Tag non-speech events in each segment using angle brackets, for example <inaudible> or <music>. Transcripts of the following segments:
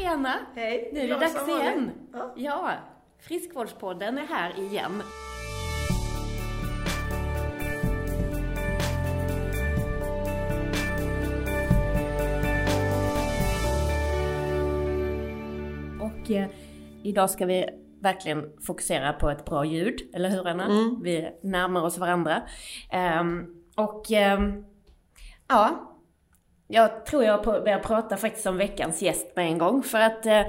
Hej Anna! Hej! Nu är det dags igen. Ja. Ja, Friskvårdspodden är här igen. Och eh, idag ska vi verkligen fokusera på ett bra ljud, eller hur Anna? Mm. Vi närmar oss varandra. Ehm, och ehm, ja, jag tror jag börjar prata faktiskt om veckans gäst med en gång. För att eh,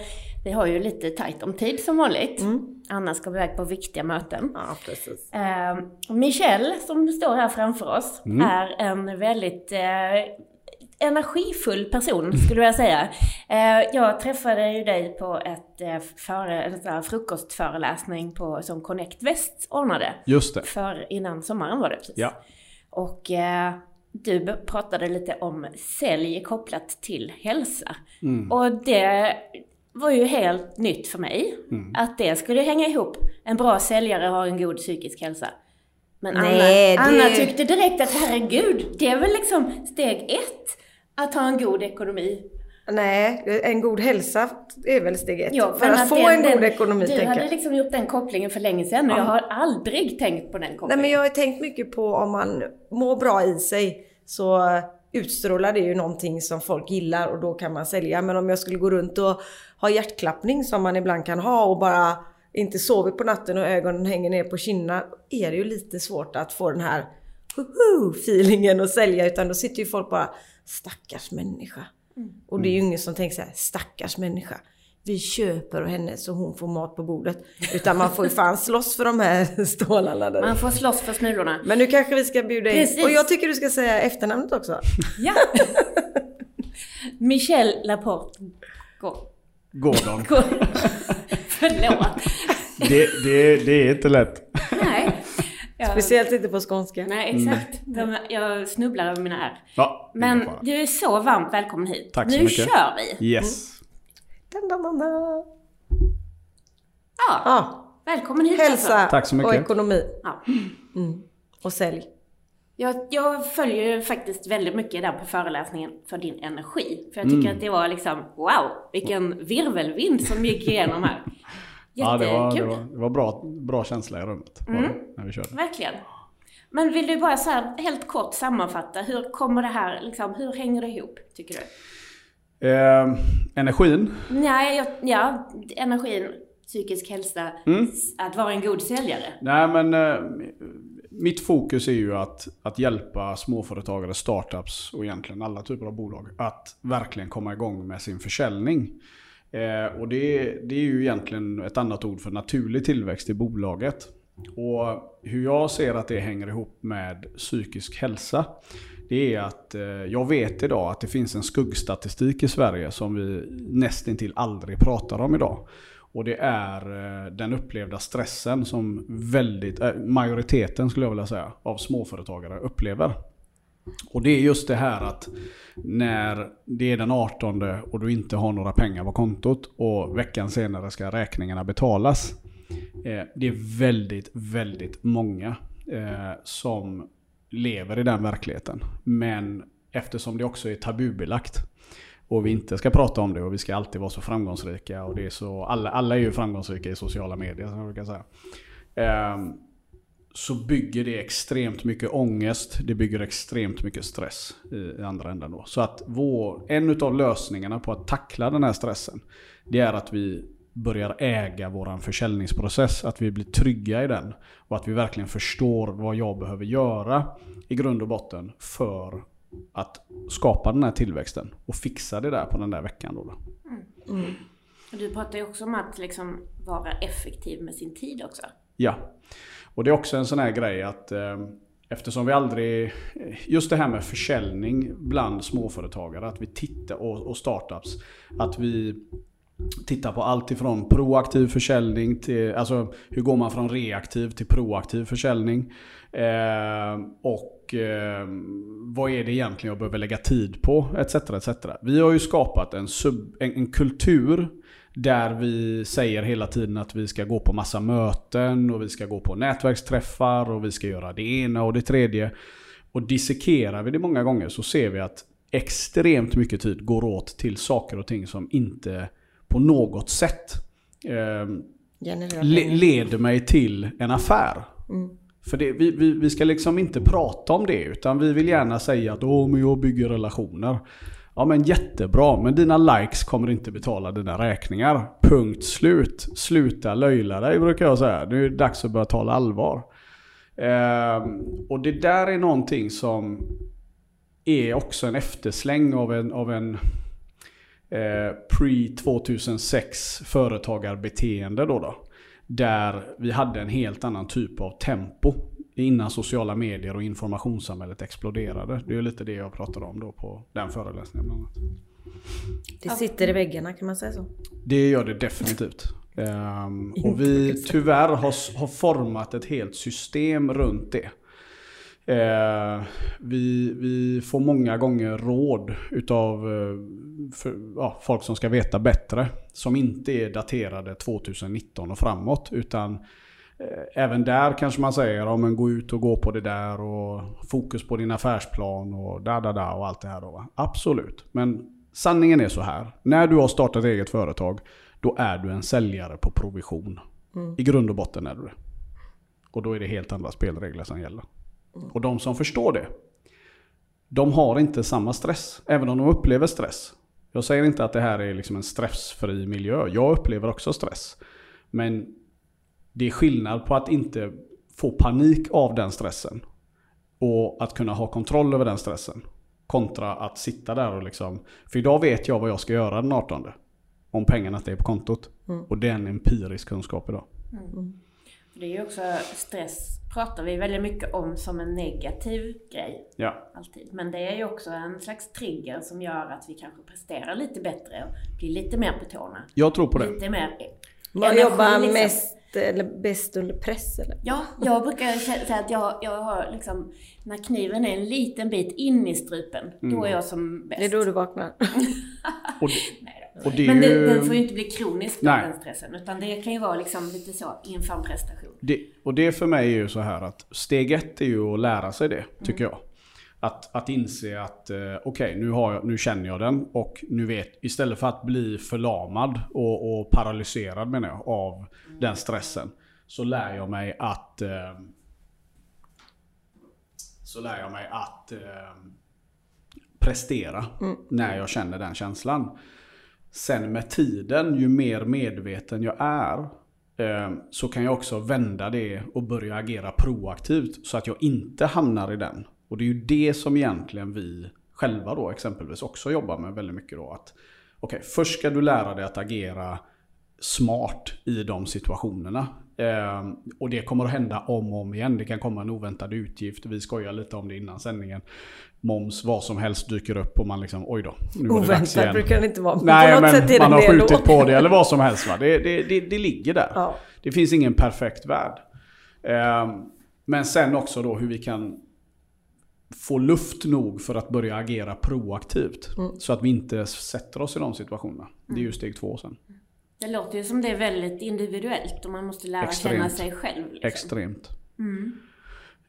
vi har ju lite tajt om tid som vanligt. Anna ska iväg på viktiga möten. Ja, precis. Eh, Michelle, som står här framför oss, är en väldigt eh, energifull person, skulle jag säga. Eh, jag träffade ju dig på ett eh, före, en frukostföreläsning på, som Connect Väst ordnade. Just det. För, innan sommaren var det precis. Ja. Och eh, du pratade lite om sälj kopplat till hälsa. Och det var ju helt nytt för mig. Att det skulle hänga ihop. En bra säljare har en god psykisk hälsa. Men Nej, Anna, det- Anna tyckte direkt att herregud, det är väl liksom steg ett. Att ha en god ekonomi. Nej, en god hälsa är väl steg ett. Ja, för men att få den- en god ekonomi, Du hade jag. liksom gjort den kopplingen för länge sedan och jag har aldrig tänkt på den Nej, kopplingen. men jag har tänkt mycket på om man mår bra i sig så utstrålar det ju någonting som folk gillar och då kan man sälja. Men om jag skulle gå runt och ha hjärtklappning som man ibland kan ha och bara inte sover på natten och ögonen hänger ner på kinderna är det ju lite svårt att få den här feelingen att sälja utan då sitter ju folk bara stackars människa. Och det är ju ingen som tänker så här stackars människa. Vi köper henne så hon får mat på bordet. Utan man får ju fan slåss för de här <laughs> stålarna där. Man får slåss för smulorna. Men nu kanske vi ska bjuda in. Precis. Och jag tycker du ska säga efternamnet också. Ja! <laughs> Michelle Laporte. Gå. Gordon. Gå. <laughs> Förlåt. Det, det, det är inte lätt. Jag, Speciellt inte på skånska. nej, exakt. De, jag snubblar över mina R. Ja, Men du är så varmt välkommen hit. Tack så nu mycket. kör vi! Yes. Da-da-da-da. Ja, Ja, välkommen hit hälsa alltså. Tack så mycket. och ekonomi. Ja. Och sälj. Jag, jag följer ju faktiskt väldigt mycket där på föreläsningen för din energi. För jag tycker Mm. att det var liksom, wow, vilken virvelvind som gick igenom här. Ja, det var, det var, det var bra, bra känsla i rummet. det, När vi körde. Verkligen. Men vill du bara så här helt kort sammanfatta, hur kommer det här, liksom, hur hänger det ihop, tycker du? Eh, energin. Nej, jag, ja, energin, psykisk hälsa, Mm. att vara en god säljare. Nej men eh, mitt fokus är ju att, att hjälpa småföretagare, startups och egentligen alla typer av bolag att verkligen komma igång med sin försäljning. Eh, och det, det är ju egentligen ett annat ord för naturlig tillväxt i bolaget. Och hur jag ser att det hänger ihop med psykisk hälsa det är att eh, jag vet idag att det finns en skuggstatistik i Sverige som vi nästintill aldrig pratar om idag. Och det är eh, den upplevda stressen som väldigt, eh, majoriteten skulle jag vilja säga, av småföretagare upplever. Och det är just det här att när det är den 18 och du inte har några pengar på kontot och veckan senare ska räkningarna betalas. Eh, det är väldigt, väldigt många eh, som lever i den verkligheten. Men eftersom det också är tabubelagt och vi inte ska prata om det och vi ska alltid vara så framgångsrika och det är så, alla, alla är ju framgångsrika i sociala medier som jag brukar säga. Ehm, så bygger det extremt mycket ångest, det bygger extremt mycket stress i, andra änden då. Så att vår, en av lösningarna på att tackla den här stressen, det är att vi börjar äga våran försäljningsprocess, att vi blir trygga i den och att vi verkligen förstår vad jag behöver göra i grund och botten för att skapa den här tillväxten och fixa det där på den där veckan då. då. Och du pratar ju också om att liksom vara effektiv med sin tid också. Ja. Och det är också en sån här grej att eh, eftersom vi aldrig... Just det här med försäljning bland småföretagare, att vi tittar, och, och startups, att vi tittar på allt ifrån proaktiv försäljning till, alltså hur går man från reaktiv till proaktiv försäljning? Eh, och eh, vad är det egentligen jag behöver lägga tid på? Etc. etc. Vi har ju skapat en, sub, en, en kultur där vi säger hela tiden att vi ska gå på massa möten och vi ska gå på nätverksträffar och vi ska göra det ena och det tredje. Och dissekerar vi det många gånger så ser vi att extremt mycket tid går åt till saker och ting som inte på något sätt eh, le, leder mig till en affär. För det, vi, vi, vi ska liksom inte prata om det utan vi vill gärna säga att Åh, men jag bygger relationer. Ja men jättebra, men dina likes kommer inte betala dina räkningar. Punkt slut. Sluta löjla dig brukar jag säga. Nu är det dags att börja tala allvar. Eh, och det där är någonting som är också en eftersläng av en, av en eh, pre-2006 företagarbeteende då, då. Där vi hade en helt annan typ av tempo innan sociala medier och informationssamhället exploderade. Det är lite det jag pratade om då på den föreläsningen bland annat. Det sitter i väggarna kan man säga så. Det gör det definitivt. Ehm, <laughs> och vi tyvärr har, har format ett helt system runt det. Eh, vi, vi får många gånger råd utav eh, för, ja, folk som ska veta bättre. Som inte är daterade 2019 och framåt. Utan även där kanske man säger om man gå ut och gå på det där och fokus på din affärsplan och da da da och allt det här då. Absolut. Men sanningen är så här. När du har startat eget företag då är du en säljare på provision. I grund och botten är du det. Och då är det helt andra spelregler som gäller. Och de som förstår det, de har inte samma stress. Även om de upplever stress. Jag säger inte att det här är liksom en stressfri miljö. Jag upplever också stress. Men det är skillnad på att inte få panik av den stressen. Och att kunna ha kontroll över den stressen. Kontra att sitta där och liksom... För idag vet jag vad jag ska göra den 18. Om pengarna inte är på kontot. Och det är en empirisk kunskap idag. Det är ju också stress pratar vi väldigt mycket om som en negativ grej. Ja. Alltid. Men det är ju också en slags trigger som gör att vi kanske presterar lite bättre och blir lite mer på tårna. Jag tror på det. Lite mer Man jobbar liksom. mest eller bäst under press eller? Ja, jag brukar säga att jag, jag har liksom, när kniven är en liten bit in i strupen, då är jag som bäst. Det är då du vaknar. <laughs> Och det, Nej och det är Men det, den får ju inte bli kronisk Nej. den stressen, utan det kan ju vara liksom lite så inför en prestation. Det, och det för mig är ju så här att steg ett är ju att lära sig det, tycker jag. Att, att inse att eh, okej, nu, har jag- nu känner jag den och nu vet, istället för att bli förlamad och, och paralyserad menar jag, av den stressen. Så lär jag mig att eh, så lär jag mig att eh, prestera när jag känner den känslan. Sen med tiden, ju mer medveten jag är, eh, så kan jag också vända det och börja agera proaktivt så att jag inte hamnar i den. Och det är ju det som egentligen vi själva då exempelvis också jobbar med väldigt mycket då. Att okej, först ska du lära dig att agera smart i de situationerna. Eh, och det kommer att hända om och om igen. Det kan komma en oväntad utgift. Vi skojar lite om det innan sändningen. Moms, vad som helst dyker upp och man liksom oj då. Nu Oväntat brukar det inte vara. Nej på något sätt men är man har skjutit på det eller vad som helst va. Det, det, det, det ligger där. Ja. Det finns ingen perfekt värld. Ehm, men sen också då hur vi kan få luft nog för att börja agera proaktivt. Mm. Så att vi inte sätter oss i de situationerna. Det är ju steg två sen. Det låter ju som det är väldigt individuellt och man måste lära Extremt. känna sig själv. Liksom. Extremt.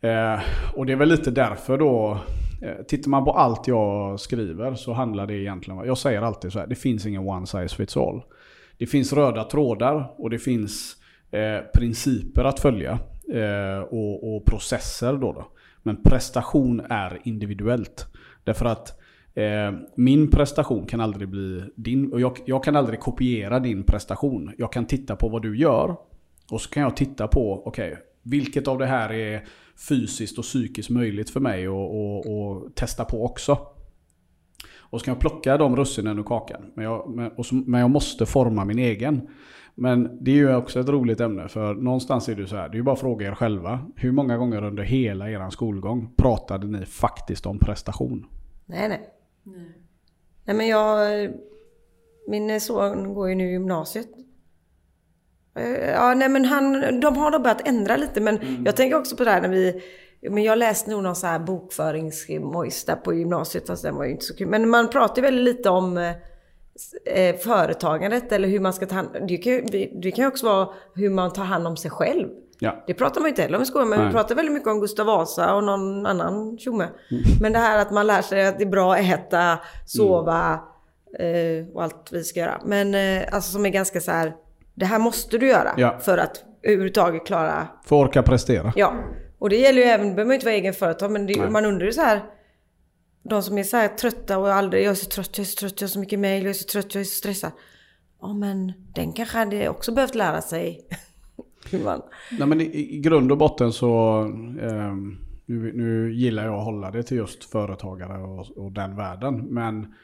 Eh, och det är väl lite därför då. Eh, tittar man på allt jag skriver så handlar det egentligen om, jag säger alltid så här, det finns ingen one size fits all. Det finns röda trådar och det finns eh, principer att följa. Eh, och, och processer då, då. Men prestation är individuellt. Därför att eh, min prestation kan aldrig bli din. Och jag, jag kan aldrig kopiera din prestation. Jag kan titta på vad du gör. Och så kan jag titta på, okej, vilket av det här är fysiskt och psykiskt möjligt för mig att och, och testa på också. Och så kan jag plocka de russinen ur kakan. Men jag, men, och så, men jag måste forma min egen. Men det är ju också ett roligt ämne för någonstans är det ju så här, det är ju bara att fråga er själva. Hur många gånger under hela er skolgång pratade ni faktiskt om prestation? Nej, nej. Nej men jag... Min son går ju nu i gymnasiet. Eh, Ja, nej men han, de har nog börjat ändra lite men jag tänker också på det här när vi... Men jag läste nog någon så här bokföringsmojs där på gymnasiet fast den var ju inte så kul. Men man pratar ju väldigt lite om eh, eh, företagandet eller hur man ska ta hand det kan, ju- det kan ju också vara hur man tar hand om sig själv. Ja. Det pratar man ju inte heller om i skolan, men Nej. vi pratar väldigt mycket om Gustav Vasa och någon annan tjomme. Men det här att man lär sig att det är bra att äta, sova, eh, och allt vi ska göra. Men eh, alltså som är ganska så här, det här måste du göra Ja. för att överhuvudtaget klara För att orka prestera. Ja, och det gäller ju även, behöver man inte vara egen företag, men det, man undrar ju så här. De som är så här trötta och aldrig, jag är så trött, jag är så trött, jag har så mycket mail, jag är så trött, jag är så stressad. Ja men den kanske hade också behövt lära sig man, Nej, men i, i grund och botten så, eh, nu, nu gillar jag att hålla det till just företagare och, och den världen. Men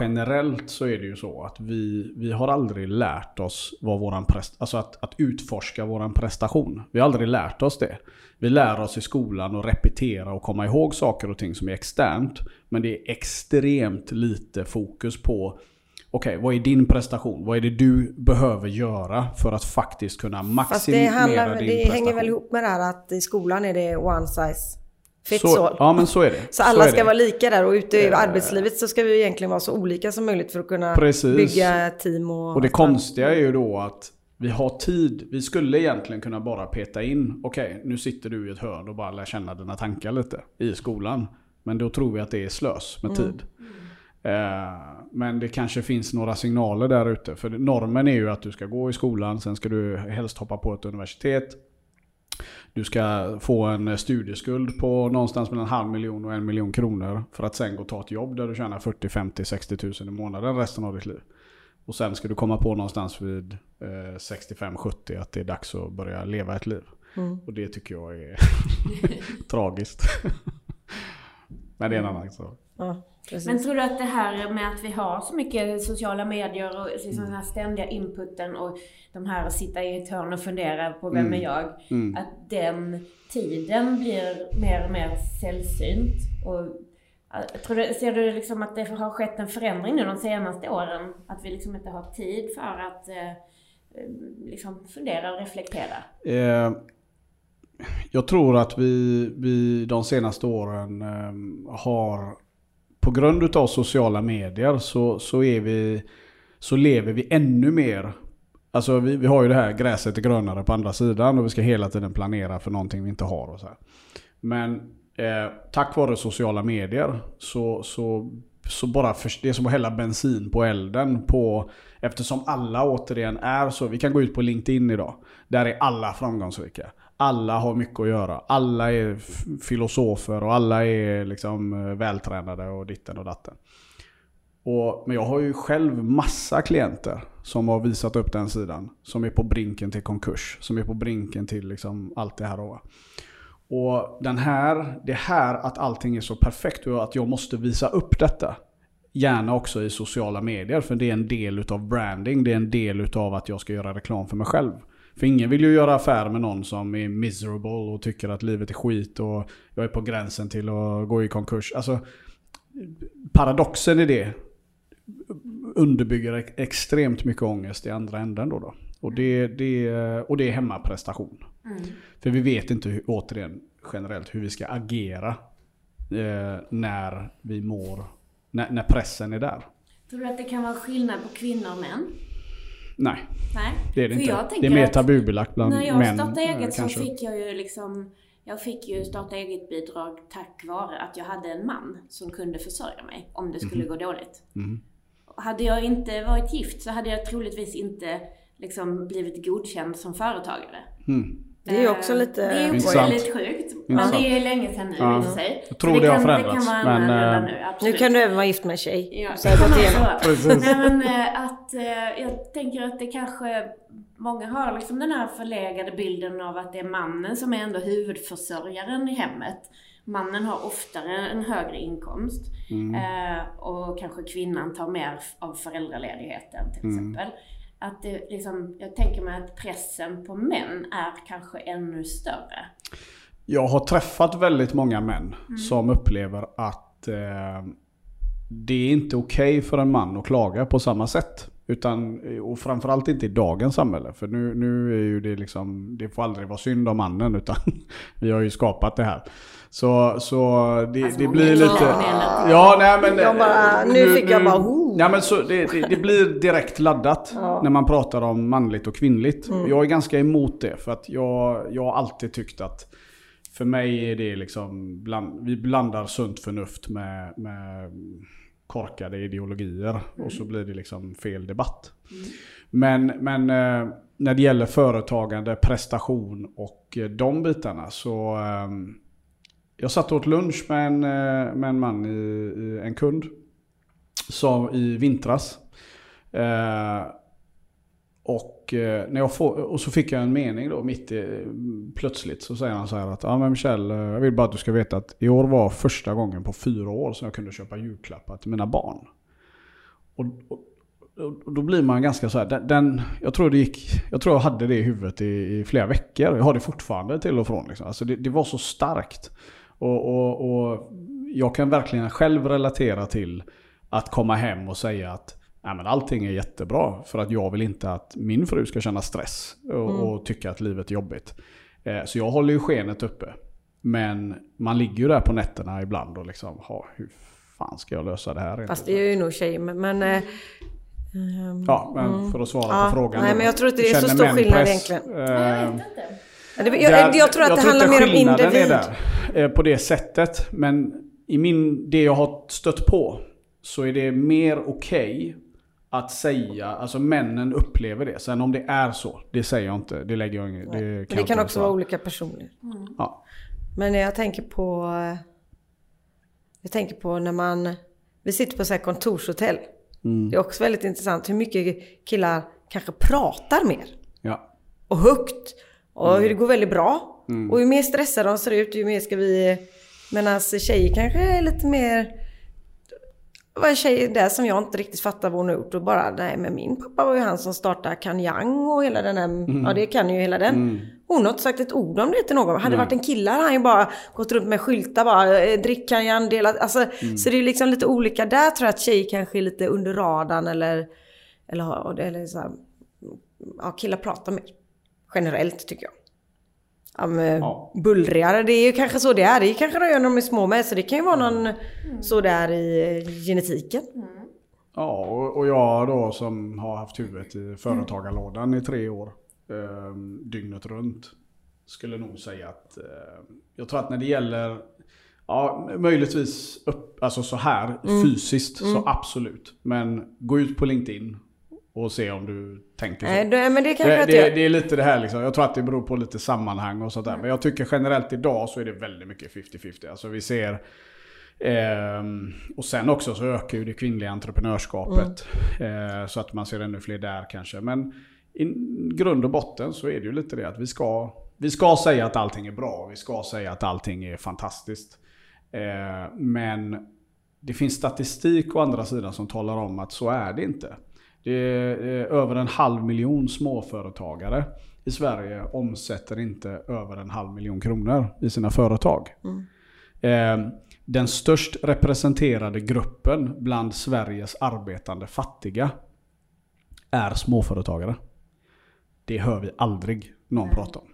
generellt så är det ju så att vi, vi har aldrig lärt oss vad våran prest, alltså att, att utforska våran prestation. Vi har aldrig lärt oss det. Vi lär oss i skolan att repetera och komma ihåg saker och ting som är externt. Men det är extremt lite fokus på Okej, vad är din prestation? Vad är det du behöver göra för att faktiskt kunna maximera det, handlar, din det prestation? hänger väl ihop med det här att i skolan är det one size fits Så, all. ja men så är det. Så alla ska det. vara lika där och ute i Eh. arbetslivet så ska vi egentligen vara så olika som möjligt för att kunna Precis. bygga team och... Och det konstiga är ju då att vi har tid. Vi skulle egentligen kunna bara peta in. Okej, nu sitter du i ett hörn och bara lär känna dina tankar lite i skolan. Men då tror vi att det är slös med tid. Eh, men det kanske finns några signaler där ute. För normen är ju att du ska gå i skolan, sen ska du helst hoppa på ett universitet. Du ska få en studieskuld på någonstans mellan en halv miljon och en miljon kronor. För att sen gå och ta ett jobb där du tjänar 40, 50, 60 tusen i månaden resten av ditt liv. Och sen ska du komma på någonstans vid eh, 65-70 att det är dags att börja leva ett liv. Och det tycker jag är <laughs> tragiskt. <laughs> Men det är en annan sak. Ja, precis. Men tror du att det här med att vi har så mycket sociala medier och liksom den här ständiga inputen och de här att sitta i ett hörn och fundera på vem är jag? Att den tiden blir mer och mer sällsynt. Och, äh, tror du, ser du liksom att det har skett en förändring nu de senaste åren? Att vi liksom inte har tid för att eh, liksom fundera och reflektera? Eh, jag tror att vi, vi de senaste åren eh, har, på grund utav sociala medier så, så, är vi, så lever vi ännu mer. Alltså vi, vi har ju det här gräset är grönare på andra sidan och vi ska hela tiden planera för någonting vi inte har. Och så här. Men eh, tack vare sociala medier så, så, så bara för, det är som att hälla bensin på elden på Eftersom alla återigen är så. Vi kan gå ut på LinkedIn idag. Där är alla framgångsrika. Alla har mycket att göra. Alla är filosofer och alla är liksom eh, vältränade och ditten och datten. Och, men jag har ju själv massa klienter som har visat upp den sidan. Som är på brinken till konkurs. Som är på brinken till liksom allt det här. Och, och den här, det här att allting är så perfekt och att jag måste visa upp detta. Gärna också i sociala medier för det är en del utav branding. Det är en del utav att jag ska göra reklam för mig själv. För ingen vill ju göra affär med någon som är miserable och tycker att livet är skit och jag är på gränsen till att gå i konkurs. Alltså paradoxen i det underbygger ex- extremt mycket ångest i andra änden då. då. Och, det, det, och det är hemmaprestation. För vi vet inte återigen generellt hur vi ska agera eh, när vi mår, när, när pressen är där. Tror du att det kan vara skillnad på kvinnor och män? Nej, Nej. det är det För inte. jag Det är mer tabubelagt bland När jag män. startade eh, eget så fick jag ju liksom jag fick ju starta eget bidrag tack vare att jag hade en man som kunde försörja mig om det skulle Mhm. gå dåligt. Hade jag inte varit gift så hade jag troligtvis inte liksom blivit godkänd som företagare. Det är ju också Eh, lite... Det är också väldigt sjukt. Men Intressant. det är länge sedan nu Ja. i sig. Jag tror Så det har kan, förändrats, Det kan vara men, eh, nu, Nu kan du även vara gift med en tjej. Ja, Så det kan man. Nej, men eh, att jag tänker att det kanske Många har liksom den här förlegade bilden av att det är mannen som är ändå huvudförsörjaren i hemmet. Mannen har oftare en högre inkomst. Eh, och kanske kvinnan tar mer av föräldraledigheten till exempel. Att det liksom, jag tänker mig att pressen på män är kanske ännu större. Jag har träffat väldigt många män Mm. som upplever att eh, det är inte okej för en man att klaga på samma sätt. Utan, och framförallt inte i dagens samhälle. För nu, nu är ju det liksom, det får aldrig vara synd om mannen utan <laughs> vi har ju skapat det här. Så, så det, Alltså, det blir lite... Ja, nej men... Jag bara- nu fick jag bara, oh. Ja men så det, det, det blir direkt laddat <laughs> när man pratar om manligt och kvinnligt. Mm. Jag är ganska emot det för att jag, jag har alltid tyckt att för mig är det liksom, bland, vi blandar sunt förnuft med, med korkade ideologier och så blir det liksom fel debatt. Men, men eh, när det gäller företagande, prestation och eh, de bitarna så eh, jag satt åt lunch med en, med en man, i, i, en kund, som i vintras. Eh, och, eh, när jag får, och så fick jag en mening då mitt i, plötsligt så säger han så här att ja men Michel, eh, jag vill bara att du ska veta att i år var första gången på fyra år som jag kunde köpa julklappar till mina barn. Och, och, och då blir man ganska så här, den, den, jag, tror det gick, jag tror jag hade det i huvudet i, i flera veckor. Jag har det fortfarande till och från. Liksom. Alltså det, det var så starkt. Och, och, och jag kan verkligen själv relatera till att komma hem och säga att Nej, men allting är jättebra för att jag vill inte att min fru ska känna stress och, mm. och tycka att livet är jobbigt. Eh, så jag håller ju skenet uppe. Men man ligger ju där på nätterna ibland och liksom, ha, hur fan ska jag lösa det här? Fast det är ju nog tjej, men... men eh, ja, men mm. för att svara ja, på frågan. Nej, men jag tror inte det är så stor skillnad egentligen. Eh, jag, jag, jag, tror att det handlar mer om individ. Är där, eh, på det sättet. Men i min, det jag har stött på så är det mer okej okay att säga, alltså männen upplever det. Sen om det är så, det säger jag inte. Det lägger jag inget. Det kan, det kan också vara olika personer. Mm. Ja. Men jag tänker på... Jag tänker på när man... Vi sitter på så här kontorshotell. Mm. Det är också väldigt intressant hur mycket killar kanske pratar mer. Ja. Och högt. Och mm. hur det går väldigt bra. Mm. Och ju mer stressade de ser ut, ju mer ska vi... Medan tjejer kanske är lite mer det var en tjej där som jag inte riktigt fattar vad hon har gjort och bara, nej men min pappa var ju han som startade Kanyang och hela den här, mm. ja det kan ju hela den. Mm. Hon har inte sagt ett ord om det till någon. Hade det varit en kille hade han ju bara gått runt med skyltar bara, eh, drick Kanyang, dela, alltså. Mm. Så det är liksom lite olika. Där tror jag att tjejer kanske är lite under radarn eller, eller, eller så här, ja killar pratar mer. Generellt tycker jag ja, bullrigare. Det är ju kanske så det är. Det är kanske de gör när de är små med. Så det kan ju vara någon mm. så där i genetiken. Mm. Ja, och jag då som har haft huvudet i företagarlådan i tre år. Eh, dygnet runt. Skulle nog säga att eh, jag tror att när det gäller Ja, möjligtvis upp, alltså så här mm. fysiskt mm. så absolut. Men gå ut på LinkedIn och se om du tänker så. Nej, det, men det, kanske det, det, det är lite det här liksom. Jag tror att det beror på lite sammanhang och sånt där. Men jag tycker generellt idag så är det väldigt mycket 50-50. Alltså vi ser eh, och sen också så ökar ju det kvinnliga entreprenörskapet. Mm. Eh, så att man ser ännu fler där kanske. Men i grund och botten så är det ju lite det att vi ska, vi ska säga att allting är bra. Vi ska säga att allting är fantastiskt. Eh, men det finns statistik å andra sidan som talar om att så är det inte. Det är över en halv miljon småföretagare i Sverige omsätter inte över en halv miljon kronor i sina företag. Mm. Eh, den störst representerade gruppen bland Sveriges arbetande fattiga är småföretagare. Det hör vi aldrig någon prata om.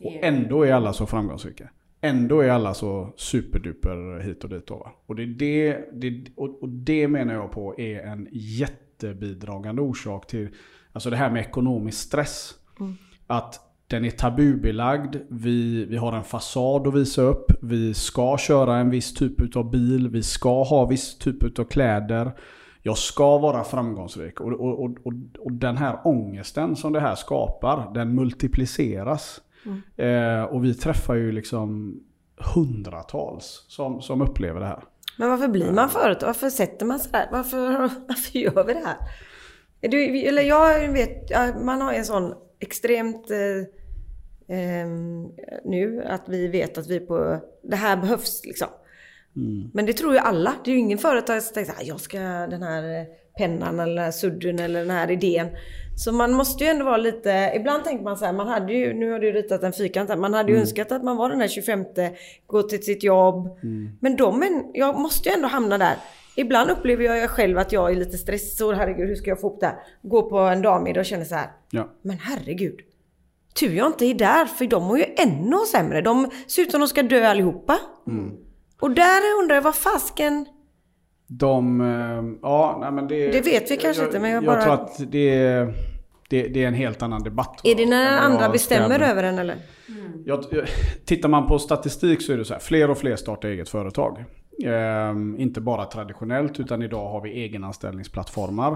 Och ändå är alla så framgångsrika. Ändå är alla så superduper hit och dit. Och, det, är det, det, och det menar jag på är en jätte jättebidragande orsak till alltså det här med ekonomisk stress. Mm. Att den är tabubelagd, vi, vi har en fasad att visa upp, vi ska köra en viss typ av bil, vi ska ha viss typ av kläder. Jag ska vara framgångsrik. Och, och, och, och, den här ångesten som det här skapar, den multipliceras. Mm. Eh, och vi träffar ju liksom hundratals som, som upplever det här. Men varför blir man företag? Varför sätter man sig där? Varför, <laughs> varför gör vi det här? Du, eller jag vet, man har en sån extremt eh, eh, nu att vi vet att vi på, det här behövs liksom. Mm. Men det tror ju alla. Det är ju ingen företag som tänker att jag ska den här pennan eller den här sudden eller den här idén. Så man måste ju ändå vara lite, ibland tänker man så här, man hade ju, nu har du ritat en fyrkant här, man hade ju mm. önskat att man var den här 25, gå till sitt jobb. Mm. Men de, jag måste ju ändå hamna där. Ibland upplever jag själv att jag är lite stressad, herregud hur ska jag få upp det här? Gå på en dammiddag och känner så här, ja. men herregud. Tur jag inte är där, för de mår ju ännu sämre. De ser ut som de ska dö allihopa. Mm. Och där undrar jag, vad fasken de, eh, ja, nej men det... Det vet vi kanske jag, inte men jag, jag bara... Jag tror att det är, det, det är en helt annan debatt. Är det när andra bestämmer över en eller? Mm. Jag, tittar man på statistik så är det så här, fler och fler startar eget företag. Eh, inte bara traditionellt utan idag har vi egenanställningsplattformar.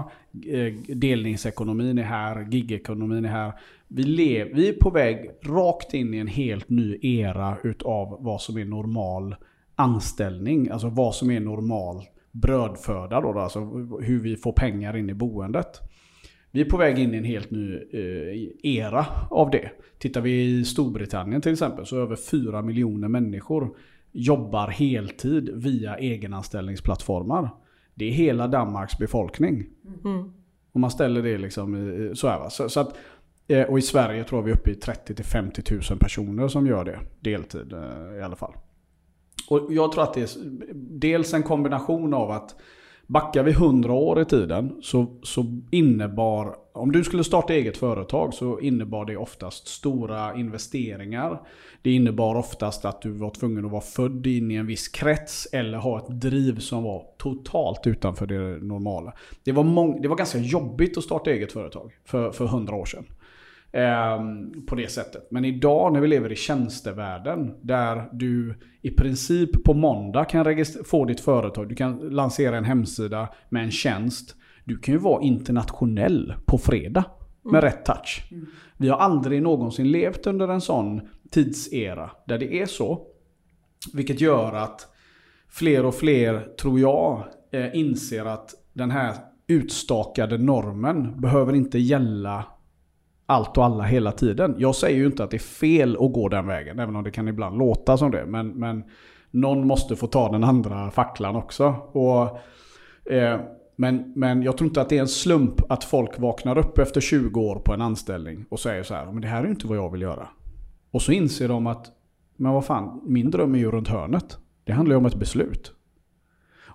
Eh, delningsekonomin är här, gigekonomin är här. Vi, lev, vi är på väg rakt in i en helt ny era utav vad som är normal anställning. Alltså vad som är normal brödföda då, alltså hur vi får pengar in i boendet. Vi är på väg in i en helt ny eh, era av det. Tittar vi i Storbritannien till exempel så över 4 miljoner människor jobbar heltid via egenanställningsplattformar. Det är hela Danmarks befolkning. Mm. Om man ställer det liksom så här. Så, så att, eh, och i Sverige tror vi är uppe i 30 50 000 personer som gör det deltid eh, i alla fall. Och jag tror att det är dels en kombination av att Backar vi 100 år i tiden så, så innebar, om du skulle starta eget företag så innebar det oftast stora investeringar. Det innebar oftast att du var tvungen att vara född in i en viss krets eller ha ett driv som var totalt utanför det normala. Det var, mång, det var ganska jobbigt att starta eget företag för, för 100 år sedan. Ehm, på det sättet. Men idag när vi lever i tjänstevärlden där du i princip på måndag kan få ditt företag. Du kan lansera en hemsida med en tjänst. Du kan ju vara internationell på fredag med mm. rätt touch. Mm. Vi har aldrig någonsin levt under en sån tidsera där det är så. Vilket gör att fler och fler, tror jag, eh, inser att den här utstakade normen behöver inte gälla allt och alla hela tiden. Jag säger ju inte att det är fel att gå den vägen, även om det kan ibland låta som det. Men, men någon måste få ta den andra facklan också. Och, eh, men, men jag tror inte att det är en slump att folk vaknar upp efter 20 år på en anställning och säger så här, men det här är inte vad jag vill göra. Och så inser de att, men vad fan, min dröm är ju runt hörnet. Det handlar ju om ett beslut.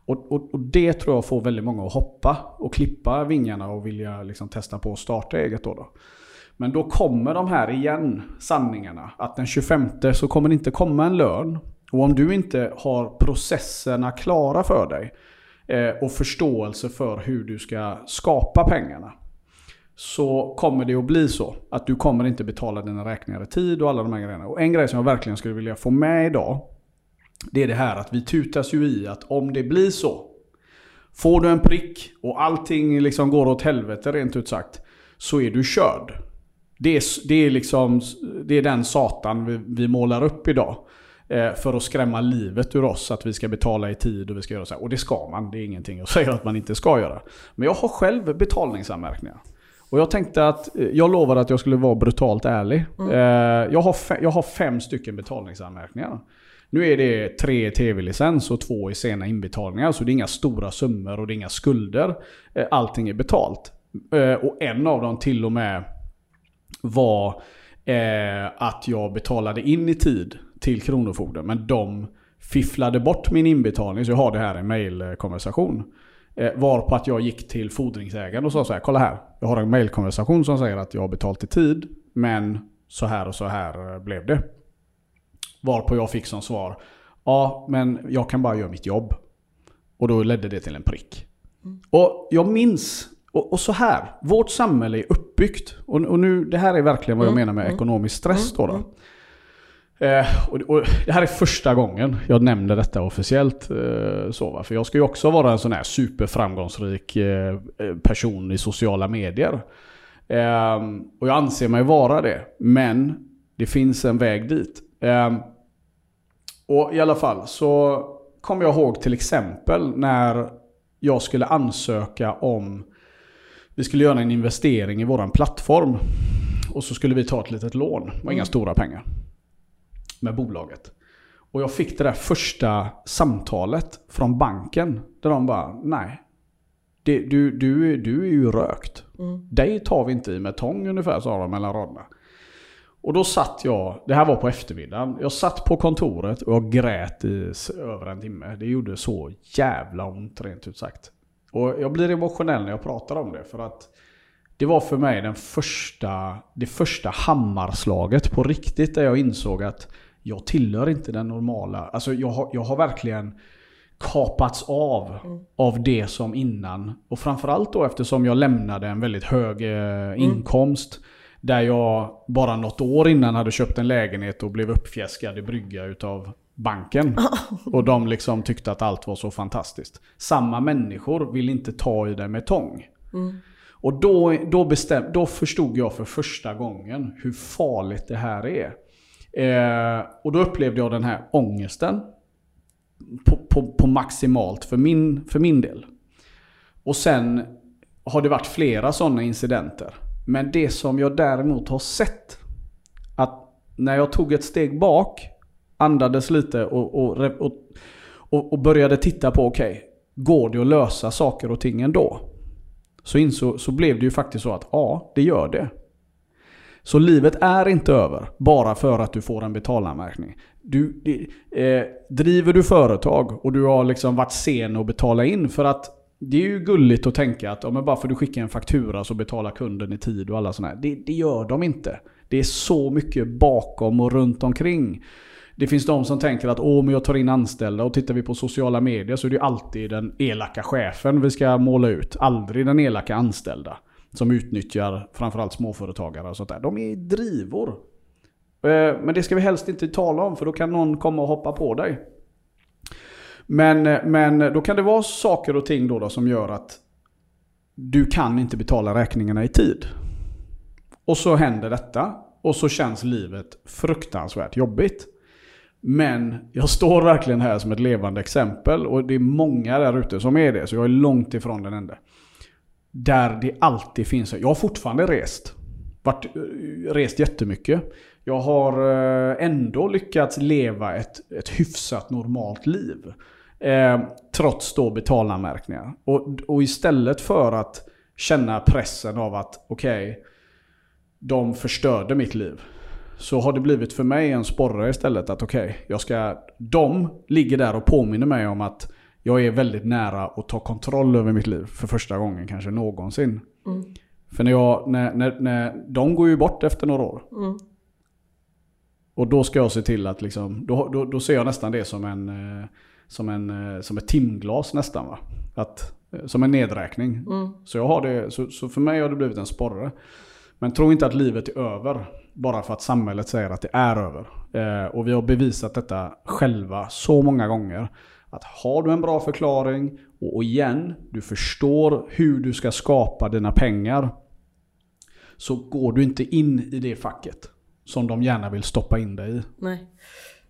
Och, och, och, det tror jag får väldigt många att hoppa och klippa vingarna och vilja liksom testa på att starta eget då. då. Men då kommer de här igen, sanningarna. Att den 25 så kommer det inte komma en lön. Och om du inte har processerna klara för dig eh, och förståelse för hur du ska skapa pengarna. Så kommer det att bli så att du kommer inte betala dina räkningar i tid och alla de här grejerna. Och en grej som jag verkligen skulle vilja få med idag. Det är det här att vi tutas ju i att om det blir så. Får du en prick och allting liksom går åt helvete rent ut sagt. Så är du körd. Det är, det är, liksom, det är den satan vi, vi målar upp idag. Eh, för att skrämma livet ur oss, att vi ska betala i tid och vi ska göra så här. Och det ska man, det är ingenting jag <laughs> säger att man inte ska göra. Men jag har själv betalningsanmärkningar. Och jag tänkte att, eh, jag lovade att jag skulle vara brutalt ärlig. Mm. Eh, jag, har fem, jag har fem stycken betalningsanmärkningar. Nu är det tre tv-licens och två i sena inbetalningar. Så det är inga stora summor och det är inga skulder. Eh, allting är betalt. Eh, och en av dem till och med var eh, att jag betalade in i tid till Kronofogden. Men de fifflade bort min inbetalning. Så jag har det här i en mailkonversation. Eh, var på att jag gick till fordringsägaren och sa så här. Kolla här. Jag har en mailkonversation som säger att jag har betalt i tid. Men så här och så här eh, blev det. Varpå jag fick som svar. Ja, men jag kan bara göra mitt jobb. Och då ledde det till en prick. Mm. Och jag minns och, och, så här, vårt samhälle är uppbyggt. Och, och, nu, det här är verkligen vad jag mm. menar med mm. ekonomisk stress. Då, då. Mm. Eh, och, och, det här är första gången jag nämner detta officiellt. Eh, så, va? För jag ska ju också vara en sån här superframgångsrik eh, person i sociala medier. Eh, och jag anser mig vara det. Men det finns en väg dit. Eh, och i alla fall så kommer jag ihåg till exempel när jag skulle ansöka om vi skulle göra en investering i våran plattform. Och så skulle vi ta ett litet lån. Det var inga mm. stora pengar. Med bolaget. Och jag fick det där första samtalet från banken. Där de bara, nej. Det, du, du, du är ju rökt. Mm. Dig tar vi inte i med tång ungefär, sa de mellan raderna. Och då satt jag, det här var på eftermiddagen, jag satt på kontoret och jag grät i över en timme. Det gjorde så jävla ont rent ut sagt. Och jag blir emotionell när jag pratar om det. För att det var för mig den första, det första hammarslaget på riktigt. Där jag insåg att jag tillhör inte den normala. Alltså jag har, jag har verkligen kapats av mm. av det som innan. Och framförallt då eftersom jag lämnade en väldigt hög eh, mm. inkomst. Där jag bara något år innan hade köpt en lägenhet och blev uppfjäskad i brygga utav banken. Och de liksom tyckte att allt var så fantastiskt. Samma människor vill inte ta i det med tång. Och då, då, bestäm, då förstod jag för första gången hur farligt det här är. Eh, och då upplevde jag den här ångesten på, på, på, maximalt för min, för min del. Och sen har det varit flera sådana incidenter. Men det som jag däremot har sett, att när jag tog ett steg bak, andades lite och, och, och, och började titta på, okej, okay, går det att lösa saker och ting ändå? Så, inså, så blev det ju faktiskt så att ja, det gör det. Så livet är inte över bara för att du får en betalanmärkning. Du, eh, driver du företag och du har liksom varit sen att betala in för att det är ju gulligt att tänka att ja, men bara för att du skickar en faktura så betalar kunden i tid och alla sådana här. Det, det gör de inte. Det är så mycket bakom och runt omkring. Det finns de som tänker att åh, men jag tar in anställda och tittar vi på sociala medier så är det alltid den elaka chefen vi ska måla ut. Aldrig den elaka anställda. Som utnyttjar framförallt småföretagare och sånt där. De är drivor. Eh, men det ska vi helst inte tala om för då kan någon komma och hoppa på dig. Men, eh, men då kan det vara saker och ting då, då som gör att du kan inte betala räkningarna i tid. Och så händer detta och så känns livet fruktansvärt jobbigt. Men jag står verkligen här som ett levande exempel och det är många där ute som är det. Så jag är långt ifrån den enda. Där det alltid finns, jag har fortfarande rest. Vart, eh, rest jättemycket. Jag har eh, ändå lyckats leva ett, ett hyfsat normalt liv. Eh, trots då betalanmärkningar. Och, och istället för att känna pressen av att okej, okay, de förstörde mitt liv. Så har det blivit för mig en sporre istället att okej, okay, jag ska... De ligger där och påminner mig om att jag är väldigt nära att ta kontroll över mitt liv för första gången kanske någonsin. Mm. För när jag, när, när, när, de går ju bort efter några år. Mm. Och då ska jag se till att liksom, då, då, då ser jag nästan det som en, eh, som en, eh, som ett timglas nästan va. Att, eh, som en nedräkning. Mm. Så, jag har det, så, så för mig har det blivit en sporre. Men tro inte att livet är över bara för att samhället säger att det är över. Eh, och vi har bevisat detta själva så många gånger. Att har du en bra förklaring och igen, du förstår hur du ska skapa dina pengar. Så går du inte in i det facket som de gärna vill stoppa in dig i. Nej.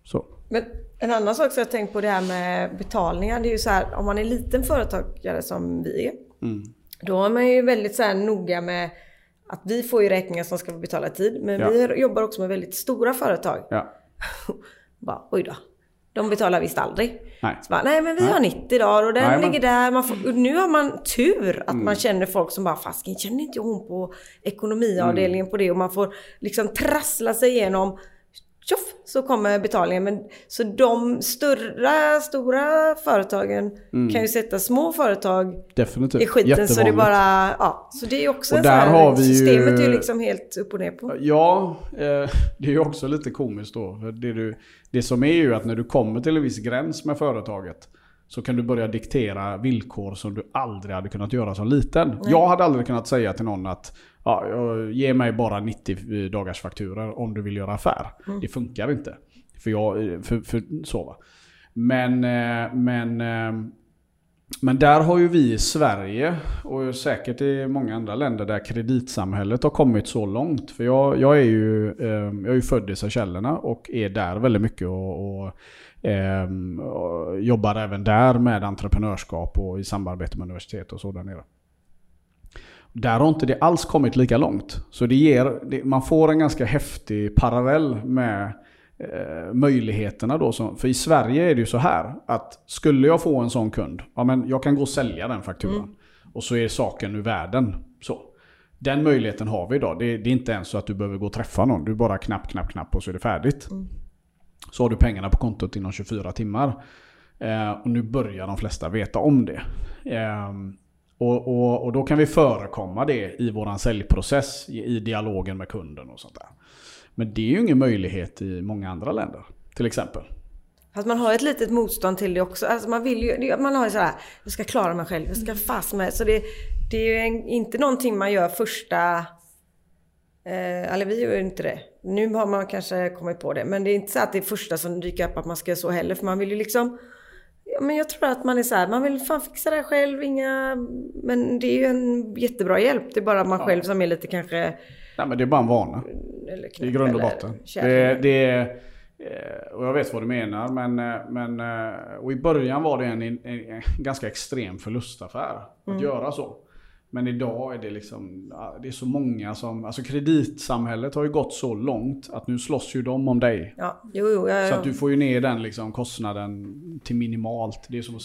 Så. Men en annan sak som jag tänkt på det här med betalningar. Det är ju så här, om man är liten företagare som vi är. Mm. Då är man ju väldigt så här noga med att vi får ju räkningar som ska betala tid. Men ja. vi jobbar också med väldigt stora företag. Ja. <laughs> bara, oj då. De betalar visst aldrig. Nej. Bara, nej men vi nej. har 90 dagar och den nej, ligger där. Man får, nu har man tur att mm. man känner folk som bara, fasken känner inte hon på ekonomiavdelningen mm. på det? Och man får liksom trassla sig igenom tjoff så kommer betalningen. Men, så de större, stora företagen mm. kan ju sätta små företag Definitivt. i skiten. Så det bara, ja. Så det är också och där så här, har vi systemet ju, är ju liksom helt upp och ner på. Ja, eh, <laughs> det är ju också lite komiskt då. Det, du, det som är ju att när du kommer till en viss gräns med företaget så kan du börja diktera villkor som du aldrig hade kunnat göra som liten. Nej. Jag hade aldrig kunnat säga till någon att ja, ge mig bara 90 dagars fakturer om du vill göra affär. Mm. Det funkar inte. För jag, för, för, så va. Men, eh, men, eh, men där har ju vi i Sverige och säkert i många andra länder där kreditsamhället har kommit så långt. För jag, jag är, ju, eh, jag är ju född i Seychellerna och är där väldigt mycket och, och och jobbar även där med entreprenörskap och i samarbete med universitet och så där nere. Där har inte det alls kommit lika långt. Så det ger, det, man får en ganska häftig parallell med eh, möjligheterna då. Som, för i Sverige är det ju så här att skulle jag få en sån kund, ja men jag kan gå och sälja den fakturan. Mm. Och så är saken ur världen. Så. Den möjligheten har vi idag. Det, det, är inte ens så att du behöver gå och träffa någon. Du bara knapp, knapp, knapp och så är det färdigt. Mm. Så har du pengarna på kontot inom 24 timmar. Eh, och nu börjar de flesta veta om det. Eh, och, och, och, då kan vi förekomma det i våran säljprocess, i, i dialogen med kunden och sånt där. Men det är ju ingen möjlighet i många andra länder, till exempel. Fast man har ett litet motstånd till det också. Alltså man vill ju, man har ju sådär, jag ska klara mig själv, jag ska fast med. Så det, det är ju en, inte någonting man gör första Eh, eller vi gör ju inte det. Nu har man kanske kommit på det. Men det är inte så att det är första som dyker upp att man ska göra så heller. För man vill ju liksom... Ja, men jag tror att man är så här, man vill fan fixa det själv, inga... Men det är ju en jättebra hjälp. Det är bara man själv som är lite kanske... Nej men det är bara en vana. Knäpp I grund och botten. Det, det är, eh, och jag vet vad du menar. Men, eh, men, eh, och i början var det en, en, en ganska extrem förlustaffär att göra så. Men idag är det liksom, det är så många som, alltså kreditsamhället har ju gått så långt att nu slåss ju de om dig. Ja, jo, jo, ja, Så ja. att du får ju ner den liksom kostnaden till minimalt. Det är som,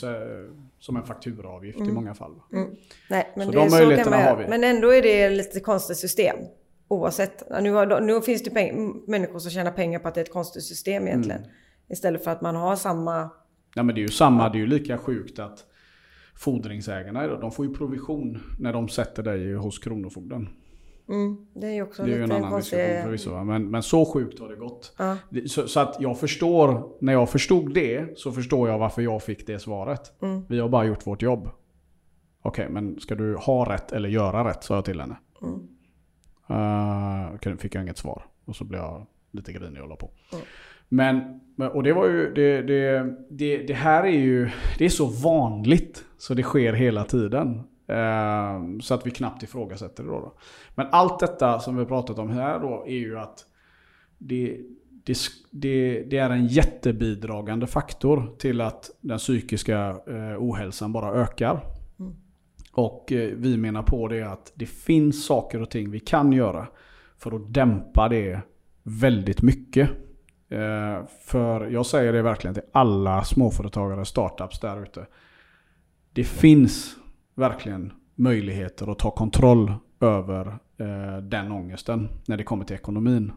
som en fakturaavgift i många fall. Mm. Nej, men Så det de är så möjligheterna man har vi. Men ändå är det lite konstigt system. Oavsett. Nu, har, nu finns det peng- människor som tjänar pengar på att det är ett konstigt system egentligen. Mm. Istället för att man har samma... Nej men det är ju samma, det är ju lika sjukt att fordringsägarna idag, de får ju provision när de sätter dig hos Kronofogden. Mm, det är ju också Det är ju en lite annan konstig... diskussion förvisso. Men, men så sjukt har det gått. Ja. Så, så att jag förstår, när jag förstod det så förstår jag varför jag fick det svaret. Mm. Vi har bara gjort vårt jobb. Okej, men ska du ha rätt eller göra rätt? Sa jag till henne. Mm. Uh, fick jag inget svar. Och så blev jag lite grinig och la på. Mm. Men, men- och det var ju, det, det, det, det här är ju, det är så vanligt. Så det sker hela tiden. Eh, så att vi knappt ifrågasätter det då, då. Men allt detta som vi har pratat om här då är ju att det, det, det, det är en jättebidragande faktor till att den psykiska eh, ohälsan bara ökar. Och eh, vi menar på det att det finns saker och ting vi kan göra för att dämpa det väldigt mycket. Eh, för jag säger det verkligen till alla småföretagare, startups där ute. Det finns verkligen möjligheter att ta kontroll över eh, den ångesten när det kommer till ekonomin.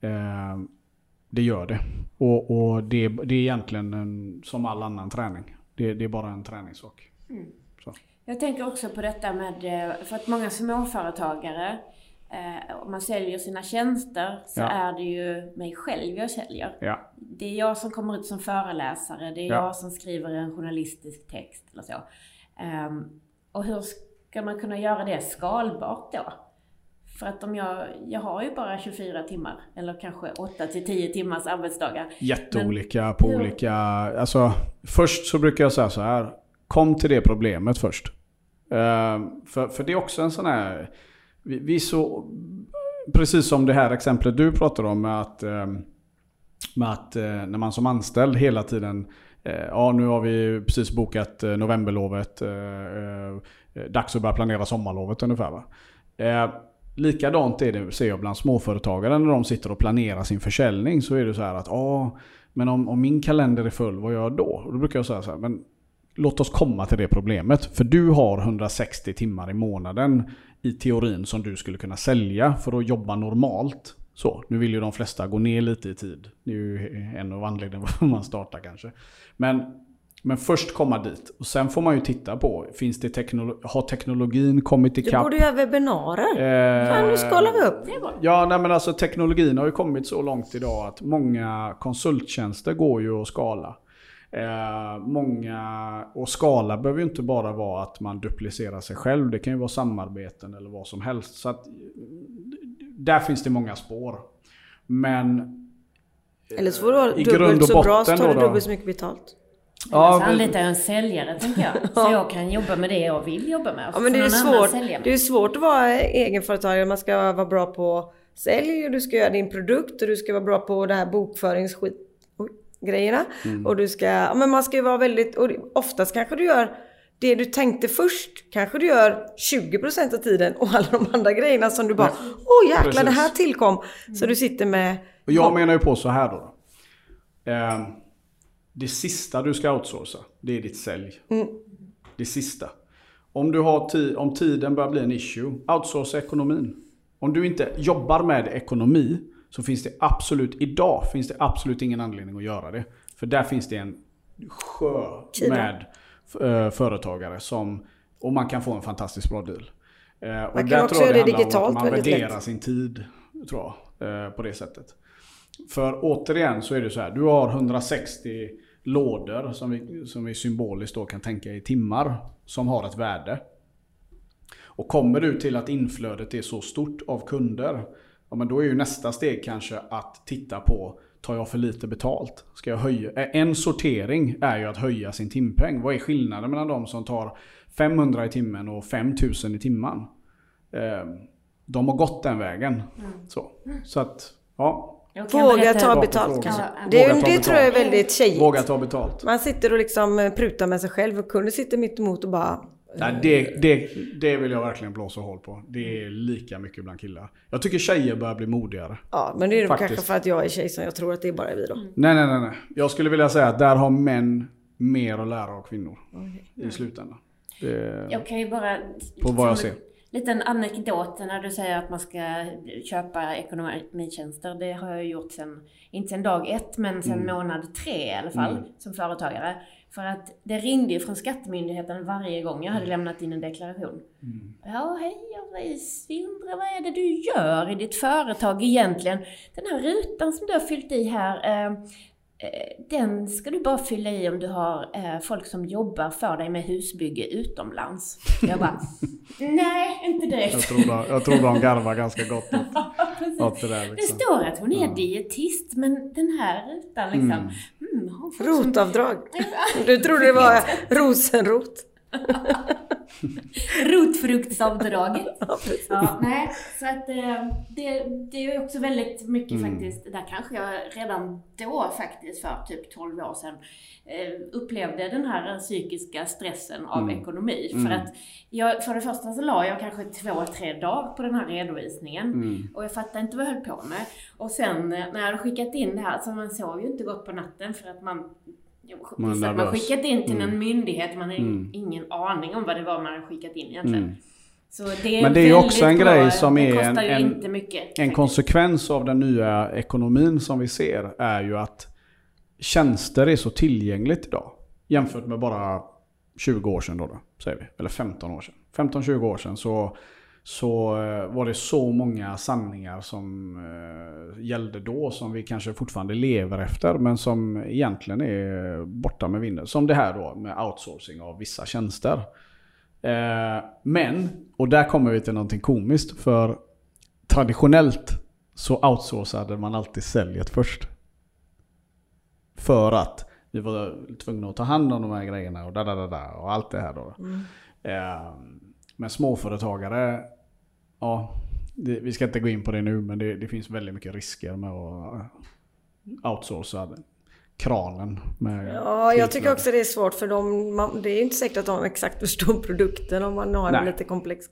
Eh, det gör det. Och, och det, det är egentligen en, som all annan träning. Det, det är bara en träningssak. Så. Jag tänker också på detta med, eh, för att många småföretagare, eh, om man säljer sina tjänster så Ja. är det ju mig själv jag säljer. Ja. Det är jag som kommer ut som föreläsare, det är Ja. jag som skriver en journalistisk text eller så. Ehm, och hur ska man kunna göra det skalbart då? För att om jag, jag har ju bara 24 timmar, eller kanske 8 till 10 timmars arbetsdagar. Jätteolika på hur- olika... Alltså, först så brukar jag säga så här. Kom till det problemet först. Ehm, för, för det är också en sån här... Vi, vi så... Precis som det här exemplet du pratar om med att... Eh, med att eh, när man som anställd hela tiden... Eh, ja, nu har vi precis bokat novemberlovet. Dags att börja planera sommarlovet ungefär. Va? Likadant är det, ser jag bland småföretagare när de sitter och planerar sin försäljning. Så är det så här att, ja, men om, om min kalender är full, vad gör jag då? Och då brukar jag säga så här, men låt oss komma till det problemet. För du har 160 timmar i månaden i teorin som du skulle kunna sälja för att jobba normalt. Så, nu vill ju de flesta gå ner lite i tid. Det är ju en av anledningarna <laughs> varför man startar kanske. Men, men först komma dit. Och sen får man ju titta på, finns det teknolo- har teknologin kommit Du ikapp? borde göra webbinarier. Eh, Fan, nu skalar vi upp. Det. Ja, nej men alltså teknologin har ju kommit så långt idag att många konsulttjänster går ju att skala. Eh, många, och skala behöver ju inte bara vara att man duplicerar sig själv. Det kan ju vara samarbeten eller vad som helst. Så att, där finns det många spår. Men Eller så får du ha grund dubbelt och så bra så tar du dubbelt så mycket betalt. Ja, men- anlitar jag en säljare tänker jag. <laughs> Så jag kan jobba med det jag vill jobba med. Ja men det är svårt. Det är svårt att vara egenföretagare. Man ska vara bra på sälj och du ska göra din produkt och du ska vara bra på det här bokföringsskit grejerna. Mm. Och du ska, ja men man ska ju vara väldigt, och oftast kanske du gör det du tänkte först kanske du gör 20% av tiden och alla de andra grejerna som du bara Åh jäklar det här Precis. tillkom. Så du sitter med Och jag menar ju på så här då. Eh, det sista du ska outsourca, det är ditt sälj. Det sista. Om, du har ti- om tiden börjar bli en issue, outsourca ekonomin. Om du inte jobbar med ekonomi så finns det absolut, idag finns det absolut ingen anledning att göra det. För där finns det en sjö med eh, företagare som, och man kan få en fantastiskt bra deal. Eh, och kan där också göra det om digitalt att man värderar lätt. sin tid, tror jag, eh, på det sättet. För återigen så är det så här, du har 160 lådor som vi, som vi symboliskt då kan tänka i timmar som har ett värde. Och kommer du till att inflödet är så stort av kunder Ja men då är ju nästa steg kanske att titta på Tar jag för lite betalt? Ska jag höja? En sortering är ju att höja sin timpeng. Vad är skillnaden mellan de som tar 500 i timmen och 5000 i timmen? Ehm, de har gått den vägen. Mm. Så. så att, ja. Våga ta betalt kanske. Det, det betalt. tror jag är väldigt tjejigt. Våga ta betalt. Man sitter och liksom eh, prutar med sig själv och kunden sitter mitt emot och bara Nej, det, det, det vill jag verkligen blåsa hål på. Det är lika mycket bland killar. Jag tycker tjejer börjar bli modigare. Ja, men det är Faktiskt. kanske för att jag är tjej som jag tror att det är bara vi då. Mm. Nej, nej, nej, nej. Jag skulle vilja säga att där har män mer att lära av kvinnor. Okay. I slutändan. Det, jag kan ju bara... På vad jag ser liten anekdot när du säger att man ska köpa ekonomitjänster. Det har jag gjort sen, inte sen dag ett, men sen mm. månad tre i alla fall, mm. som företagare. För att det ringde ju från Skattemyndigheten varje gång jag hade mm. lämnat in en deklaration. Mm. Ja, hej, jag undrar vad är det du gör i ditt företag egentligen? Den här rutan som du har fyllt i här, eh, Eh, den ska du bara fylla i om du har eh, folk som jobbar för dig med husbygge utomlands. Jag bara, <laughs> nej, inte direkt. Jag tror, de, jag tror de garvar ganska gott åt, <laughs> åt det där. Liksom. Det står att hon är ja. dietist, men den här rutan liksom. Mm. Mm, Rotavdrag. Du trodde det var <laughs> rosenrot. <laughs> Rotfruktsavdraget. <laughs> Ja, nej, så att eh, det, det är också väldigt mycket mm. faktiskt, där kanske jag redan då faktiskt för typ 12 år sedan eh, upplevde den här psykiska stressen av mm. ekonomi. Mm. För att jag, för det första så la jag kanske två, tre dagar på den här redovisningen mm. och jag fattade inte vad jag höll på med. Och sen eh, när jag hade skickat in det här, så man sov ju inte gott på natten för att man man, man skickat in till mm. en myndighet, man har mm. ingen aning om vad det var man har skickat in egentligen. Mm. Det Men det är ju också en bra. grej som är en, en, mycket, en konsekvens av den nya ekonomin som vi ser är ju att tjänster är så tillgängligt idag. Jämfört med bara 20 år sedan då, då säger vi. Eller 15 år sedan. 15-20 år sedan så så eh, var det så många sanningar som eh, gällde då som vi kanske fortfarande lever efter men som egentligen är borta med vinden. Som det här då med outsourcing av vissa tjänster. Eh, men, och där kommer vi till någonting komiskt för traditionellt så outsourcade man alltid säljet först. För att vi var tvungna att ta hand om de här grejerna och da, da, da, da och allt det här då. Mm. Men småföretagare ja, det, vi ska inte gå in på det nu men det, det, finns väldigt mycket risker med att outsourca kranen. Med ja, jag tycker också det är svårt för dem. Man, det är inte säkert att de exakt förstår <laughs> produkten om man har Nej. en lite komplex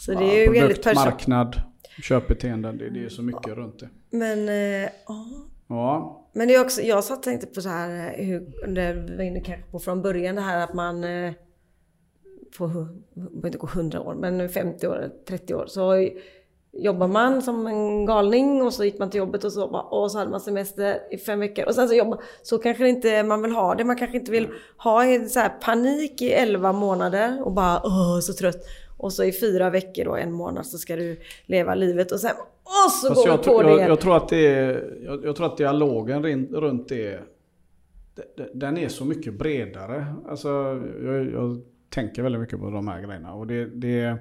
Så det är ju produkt, väldigt marknad, köpbeteenden. Det, det är så mycket ja. runt det. Men, eh, ja. Men det är också, jag satt tänkte på så här, eh, hur, det var inne kanske på från början det här att man eh, på, behöver inte gå 100 år, men 50 år, 30 år. Så jobbar man som en galning och så gick man till jobbet och så, och så hade man semester i fem veckor. Och sen så jobbar Så kanske inte man vill ha det. Man kanske inte vill ha så panik i 11 månader och bara åh så trött. Och så i fyra veckor då, en månad, så ska du leva livet och sen och så Fast går du på jag, det jag, tror att det är, jag, jag, tror att dialogen runt det, den är så mycket bredare. Alltså, jag, jag tänker väldigt mycket på de här grejerna. Och det, det,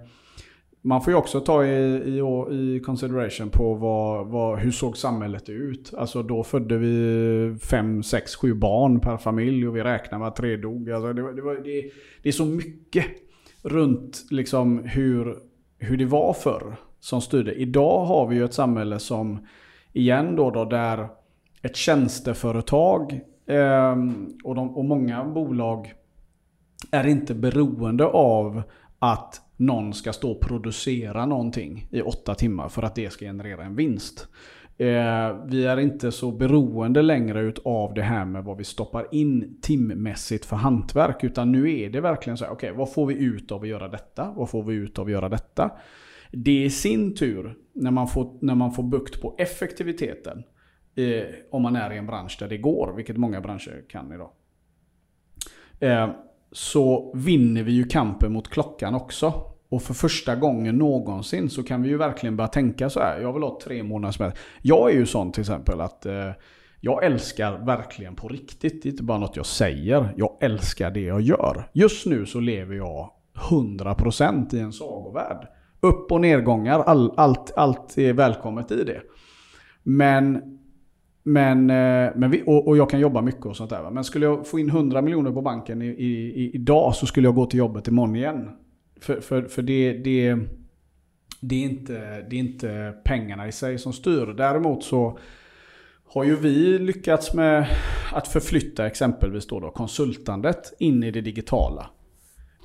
man får ju också ta i, i, i consideration på vad, vad, hur såg samhället ut. Alltså då födde vi fem, sex, sju barn per familj och vi räknar med att tre dog. Alltså det, det, var, det, det är så mycket runt liksom hur, hur det var förr som styrde. Idag har vi ju ett samhälle som igen då, då där ett tjänsteföretag eh, och, de, och många bolag är inte beroende av att någon ska stå och producera någonting i åtta timmar för att det ska generera en vinst. Eh, vi är inte så beroende längre av det här med vad vi stoppar in timmässigt för hantverk. Utan nu är det verkligen så här, okej okay, vad får vi ut av att göra detta? Vad får vi ut av att göra detta? Det i sin tur, när man får, när man får bukt på effektiviteten, eh, om man är i en bransch där det går, vilket många branscher kan idag. Eh, så vinner vi ju kampen mot klockan också. Och för första gången någonsin så kan vi ju verkligen börja tänka så här. Jag vill ha tre månaders semester. Jag är ju sån till exempel att eh, jag älskar verkligen på riktigt. Det är inte bara något jag säger. Jag älskar det jag gör. Just nu så lever jag 100% i en sagovärld. upp och nedgångar. All, allt, allt är välkommet i det. Men, men, eh, men vi, och, och, jag kan jobba mycket och sånt där. Men skulle jag få in 100 miljoner på banken i, i, idag så skulle jag gå till jobbet imorgon igen. För, för, för det, det, det, är inte, det är inte pengarna i sig som styr. Däremot så har ju vi lyckats med att förflytta exempelvis då, då konsultandet in i det digitala.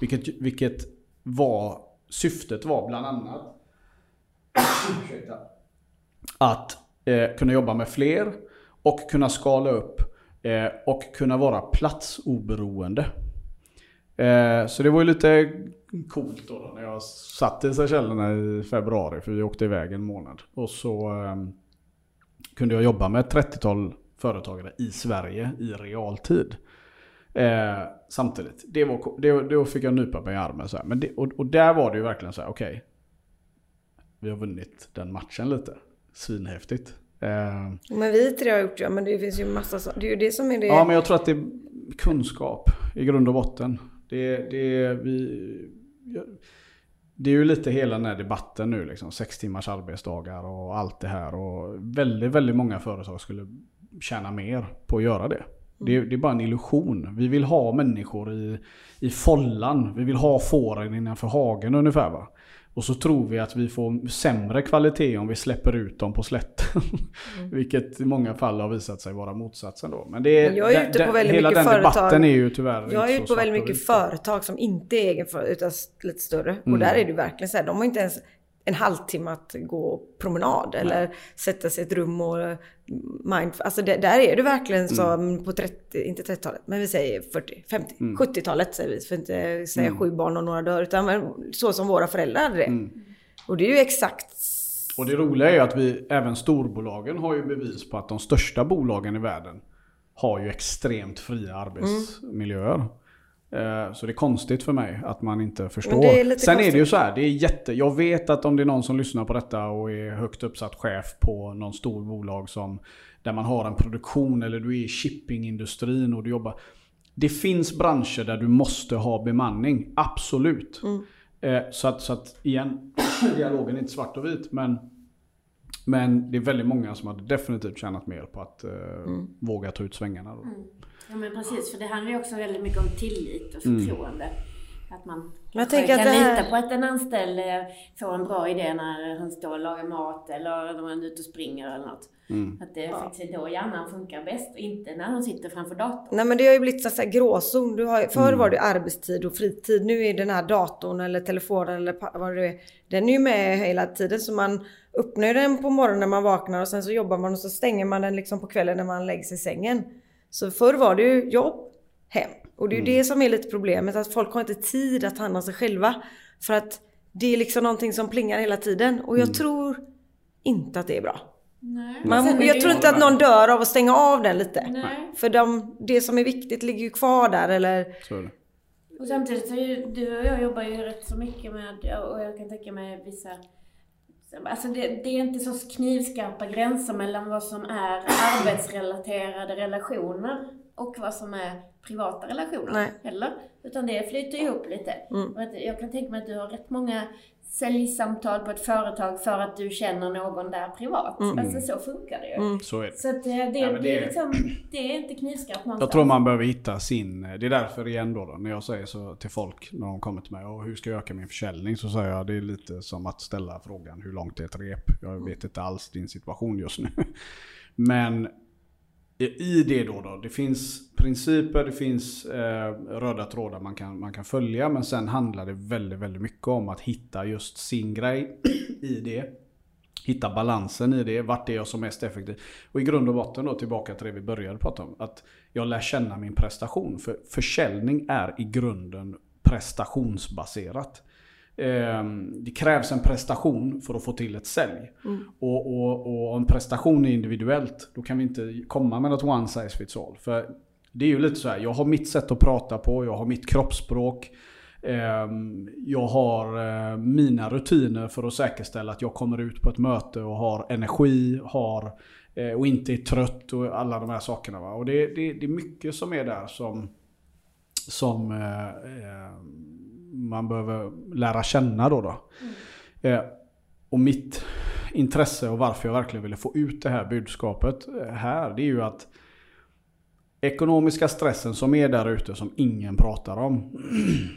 Vilket, vilket var, syftet var bland annat att eh, kunna jobba med fler och kunna skala upp eh, och kunna vara platsoberoende. Eh, så det var ju lite coolt då, då när jag satt i Seychellerna i februari för vi åkte iväg en månad. Och så ehm, kunde jag jobba med ett 30-tal företagare i Sverige i realtid. Eh, samtidigt. Det var, det, då fick jag nypa mig i armen. Så Men det, och, och, där var det ju verkligen så här, okej. Okay, vi har vunnit den matchen lite. Svinhäftigt. Eh, men vi tre har gjort ja, men det finns ju massa så, Det är ju det som är det. Ja, men jag tror att det är kunskap i grund och botten. Det, det, vi, det är ju lite hela den här debatten nu liksom. Sex timmars arbetsdagar och allt det här. Och väldigt, väldigt många företag skulle tjäna mer på att göra det. Det, det, är bara en illusion. Vi vill ha människor i, i follan. Vi vill ha fåren innanför hagen ungefär va. Och så tror vi att vi får sämre kvalitet om vi släpper ut dem på slätten. Mm. <laughs> Vilket i många fall har visat sig vara motsatsen då. Men det är, jag är ute på väldigt hela mycket den företag. debatten är ju tyvärr Jag är ute på väldigt mycket företag som inte är egen utan lite större. Mm. Och där är det verkligen så här, de har inte ens en halvtimme att gå promenad eller Nej. sätta sig i ett rum och mind... Alltså det, där är det verkligen som mm. på 30, inte 30-talet, men vi säger 40, 50, mm. 70-talet säger vi. För att inte säga mm. sju barn och några dör, utan så som våra föräldrar hade det. Mm. Och det är ju exakt... Och det roliga är ju att vi, även storbolagen har ju bevis på att de största bolagen i världen har ju extremt fria arbetsmiljöer. Eh, så det är konstigt för mig att man inte förstår. Är Sen konstigt. är det ju så här, det är jätte... Jag vet att om det är någon som lyssnar på detta och är högt uppsatt chef på någon stor bolag som... Där man har en produktion eller du är i shippingindustrin och du jobbar... Det finns branscher där du måste ha bemanning, absolut. Mm. Eh, så, att, så att igen, <clears throat> dialogen är inte svart och vit men... Men det är väldigt många som hade definitivt tjänat mer på att uh, mm. våga ta ut svängarna. Då. Mm. Ja men precis, för det handlar ju också väldigt mycket om tillit och mm. förtroende. Mm. Att man jag kan här... lita på att en anställd eh, får en bra idé när han står och lagar mat eller när han är ute och springer eller något. Mm. Att det ja. faktiskt är då hjärnan funkar bäst och inte när han sitter framför datorn. Nej men det har ju blivit så här gråzon. Du har, förr mm. var det arbetstid och fritid. Nu är den här datorn eller telefonen eller vad det är. Den är ju med hela tiden så man öppnar den på morgonen när man vaknar och sen så jobbar man och så stänger man den liksom på kvällen när man lägger sig i sängen. Så förr var det ju jobb, hem. Och det är ju mm. det som är lite problemet, att folk har inte tid att handla sig själva. För att det är liksom någonting som plingar hela tiden. Och jag mm. tror inte att det är bra. Nej. Man, jag tror inte att någon dör av att stänga av den lite. Nej. För de, det som är viktigt ligger ju kvar där eller... Och samtidigt så ju, du och jag jobbar ju rätt så mycket med, och jag kan tänka mig vissa Alltså det, det, är inte så knivskarpa gränser mellan vad som är arbetsrelaterade relationer och vad som är privata relationer Nej. heller. Utan det flyter ihop lite. Mm. Jag kan tänka mig att du har rätt många säljsamtal på ett företag för att du känner någon där privat. Mm. Alltså så funkar det ju. Mm. Så är det. Så att eh, det, ja, det, det, är liksom, det är inte knivskarpt någonstans. Jag tror man behöver hitta sin... Det är därför igen då, då, när jag säger så till folk när de kommer till mig och hur ska jag öka min försäljning? Så säger jag det är lite som att ställa frågan hur långt är ett rep? Jag vet inte alls din situation just nu. <laughs> Men i det då, då, det finns principer, det finns eh, röda trådar man kan, man kan följa. Men sen handlar det väldigt, väldigt mycket om att hitta just sin grej <clears throat> i det. Hitta balansen i det. Vart är jag som mest effektiv? Och i grund och botten då tillbaka till det vi började prata om. Att jag lär känna min prestation. För försäljning är i grunden prestationsbaserat. Ehm, det krävs en prestation för att få till ett sälj. Mm. Och, och, och om prestation är individuellt, då kan vi inte komma med något one size fits all. För det är ju lite så här, jag har mitt sätt att prata på, jag har mitt kroppsspråk. Ehm, jag har eh, mina rutiner för att säkerställa att jag kommer ut på ett möte och har energi, har, eh, och inte är trött och alla de här sakerna. Va? Och det, det, det är mycket som är där som, som eh, man behöver lära känna då. då. Mm. Eh, och mitt intresse och varför jag verkligen ville få ut det här budskapet eh, här, det är ju att ekonomiska stressen som är där ute som ingen pratar om.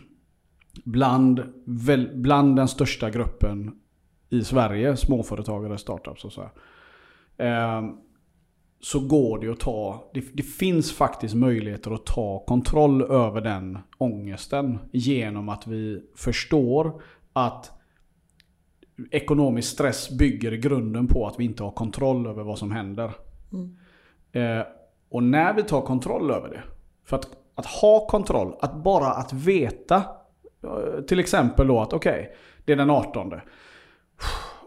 <clears throat> bland, väl, bland den största gruppen i Sverige, småföretagare, startups och så här. Eh, så går det att ta, det, det, finns faktiskt möjligheter att ta kontroll över den ångesten genom att vi förstår att ekonomisk stress bygger i grunden på att vi inte har kontroll över vad som händer. Mm. Eh, och när vi tar kontroll över det, för att, att ha kontroll, att bara att veta, eh, till exempel då att okej, okay, det är den 18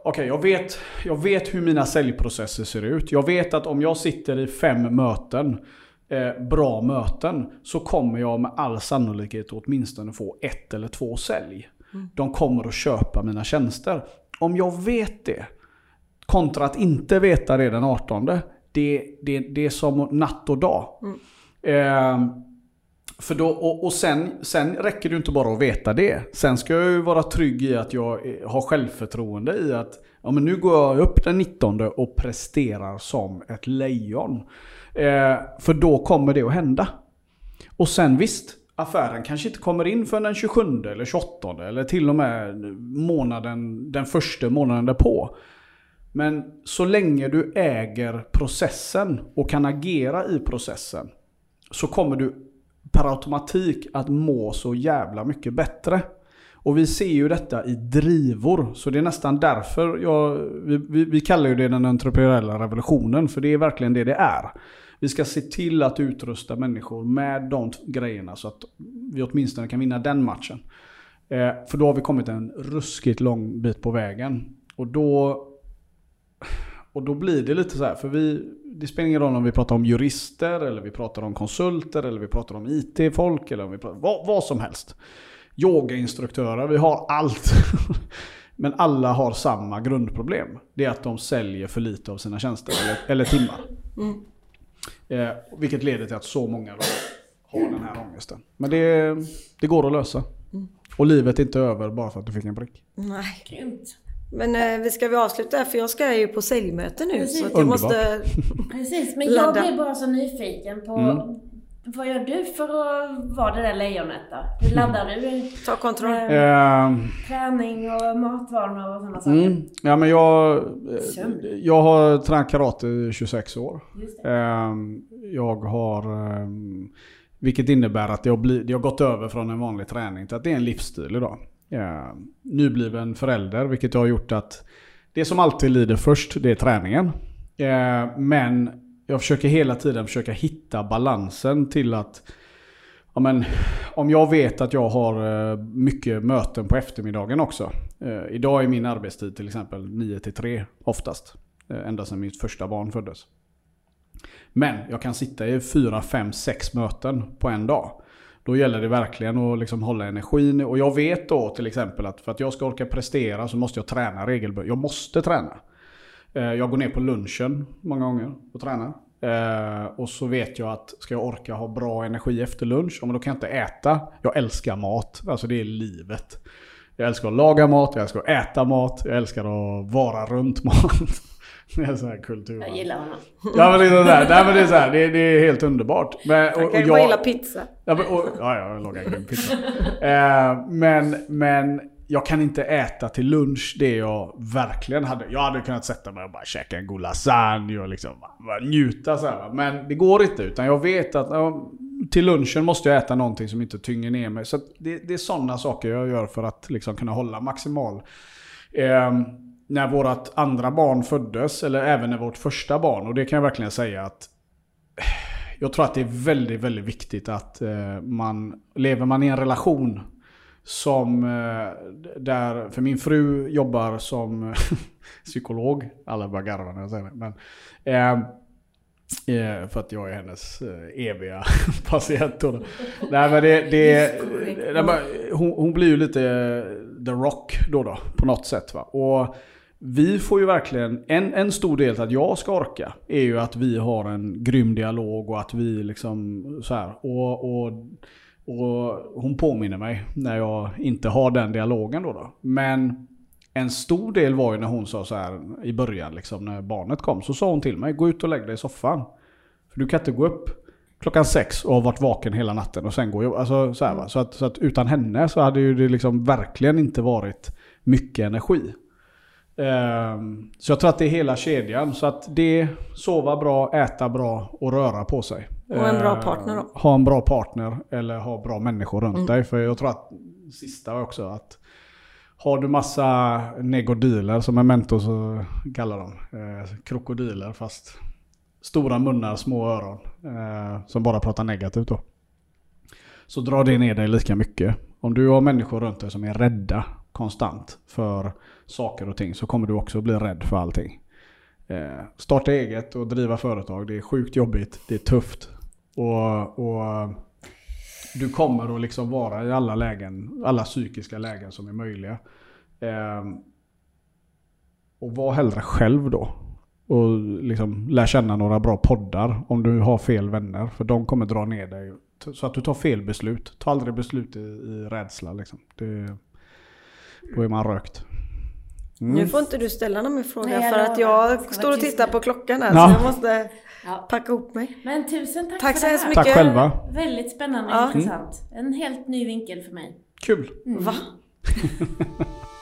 okej, okay, jag, vet, jag vet hur mina säljprocesser ser ut. Jag vet att om jag sitter i fem möten, eh, bra möten, så kommer jag med all sannolikhet åtminstone få ett eller två sälj. Mm. De kommer att köpa mina tjänster. Om jag vet det, kontra att inte veta det den 18, det, det, det är som natt och dag. Mm. Eh, för då, och, och sen, sen räcker det inte bara att veta det. Sen ska jag ju vara trygg i att jag har självförtroende i att ja, men nu går jag upp den 19 och presterar som ett lejon. Eh, för då kommer det att hända. Och sen visst, affären kanske inte kommer in förrän den 27 eller 28 eller till och med månaden, den första månaden därpå. Men så länge du äger processen och kan agera i processen så kommer du per automatik att må så jävla mycket bättre. Och vi ser ju detta i drivor. Så det är nästan därför jag, vi, vi, vi kallar ju det den entreprenöriella revolutionen. För det är verkligen det det är. Vi ska se till att utrusta människor med de grejerna så att vi åtminstone kan vinna den matchen. Eh, för då har vi kommit en ruskigt lång bit på vägen. Och då, och då blir det lite så här, för vi, det spelar ingen roll om vi pratar om jurister, eller vi pratar om konsulter, eller vi pratar om IT-folk, eller om vi pratar, vad, vad som helst. Yogainstruktörer, vi har allt. <laughs> Men alla har samma grundproblem. Det är att de säljer för lite av sina tjänster eller, eller timmar. Mm. Eh, vilket leder till att så många har den här ångesten. Men det, det går att lösa. Mm. Och livet är inte över bara för att du fick en prick. Nej. Grymt. Men eh, vi ska vi avsluta för jag ska ju på säljmöte nu. Precis. Så jag måste <laughs> Precis, men jag blir bara så nyfiken på mm. Vad gör du för att vara det där lejonet då? Hur laddar du? Ta kontroll. Uh, träning och matvanor och sådana saker. Mm, ja men jag, jag har tränat karate i 26 år. Uh, jag har, um, vilket innebär att det har, det har gått över från en vanlig träning till att det är en livsstil idag eh, nybliven förälder, vilket har gjort att det som alltid lider först, det är träningen. Eh, men jag försöker hela tiden försöka hitta balansen till att ja, men, om jag vet att jag har eh, mycket möten på eftermiddagen också. Eh, idag är min arbetstid till exempel 9 3 oftast. Eh, ända sedan mitt första barn föddes. Men jag kan sitta i 4, 5, 6 möten på en dag. Då gäller det verkligen att liksom hålla energin. Och jag vet då till exempel att för att jag ska orka prestera så måste jag träna regelbundet. Jag måste träna. Eh, jag går ner på lunchen många gånger och tränar. Eh, och så vet jag att ska jag orka ha bra energi efter lunch, då kan jag inte äta. Jag älskar mat, alltså det är livet. Jag älskar att laga mat, jag älskar att äta mat, jag älskar att vara runt <laughs> mat. Det är så här kultur. Jag gillar honom. Ja men det är, sådär, nej, men det är, så här, det, det är helt underbart. Men, och, och kan ju bara gilla pizza. Ja, men, och, ja, jag lagar grym pizza. Eh, men, men jag kan inte äta till lunch det jag verkligen hade. Jag hade kunnat sätta mig och bara käka en god lasagne och liksom bara njuta så här. Men det går inte utan jag vet att ja, till lunchen måste jag äta någonting som inte tynger ner mig. Så det, det är sådana saker jag gör för att liksom kunna hålla maximal. Eh, när vårt andra barn föddes, eller även när vårt första barn, och det kan jag verkligen säga att jag tror att det är väldigt, väldigt viktigt att eh, man, lever man i en relation som eh, där, för min fru jobbar som <laughs> psykolog. Alla bara garvar när jag säger det. Men, eh, eh, för att jag är hennes eh, eviga <laughs> patient. Nej, men det, det, det, hon, hon, blir ju lite the rock då, då på något sätt. Va? Och vi får ju verkligen, en, en stor del till att jag ska orka är ju att vi har en grym dialog och att vi liksom så här. Och, och och hon påminner mig när jag inte har den dialogen då. då. Men en stor del var ju när hon sa så här i början, liksom, när barnet kom, så sa hon till mig, gå ut och lägg dig i soffan. För du kan inte gå upp klockan sex och ha varit vaken hela natten och sen gå och alltså, så, här, va? Så, att, så att utan henne så hade ju det liksom verkligen inte varit mycket energi. Ehm, så jag tror att det är hela kedjan. Så att det, sova bra, äta bra och röra på sig. Och en bra Ehm, partner då. Ha en bra partner eller ha bra människor runt Mm. dig. För jag tror att sista också att har du massa negodiler som en mentor så kallar dem. Eh, krokodiler fast stora munnar, små öron. Eh, som bara pratar negativt då. Så drar det ner dig lika mycket. Om du har människor runt dig som är rädda konstant för saker och ting så kommer du också bli rädd för allting. Eh, starta eget och driva företag, det är sjukt jobbigt, det är tufft. Och, och du kommer att liksom vara i alla lägen, alla psykiska lägen som är möjliga. Eh, och var hellre själv då. Och liksom lär känna några bra poddar om du har fel vänner. För de kommer dra ner dig. Så att du tar fel beslut. Ta aldrig beslut i, i rädsla liksom. Det, då är man rökt. Mm. Nu får inte du ställa någon mer fråga Nej, för att jag står och tittar på klockan här Ja. så jag måste Ja. packa ihop mig. Men tusen tack, Tack för så det här. mycket. Tack själva. Väldigt spännande och Ja. intressant. En helt ny vinkel för mig. Kul. Va? <laughs>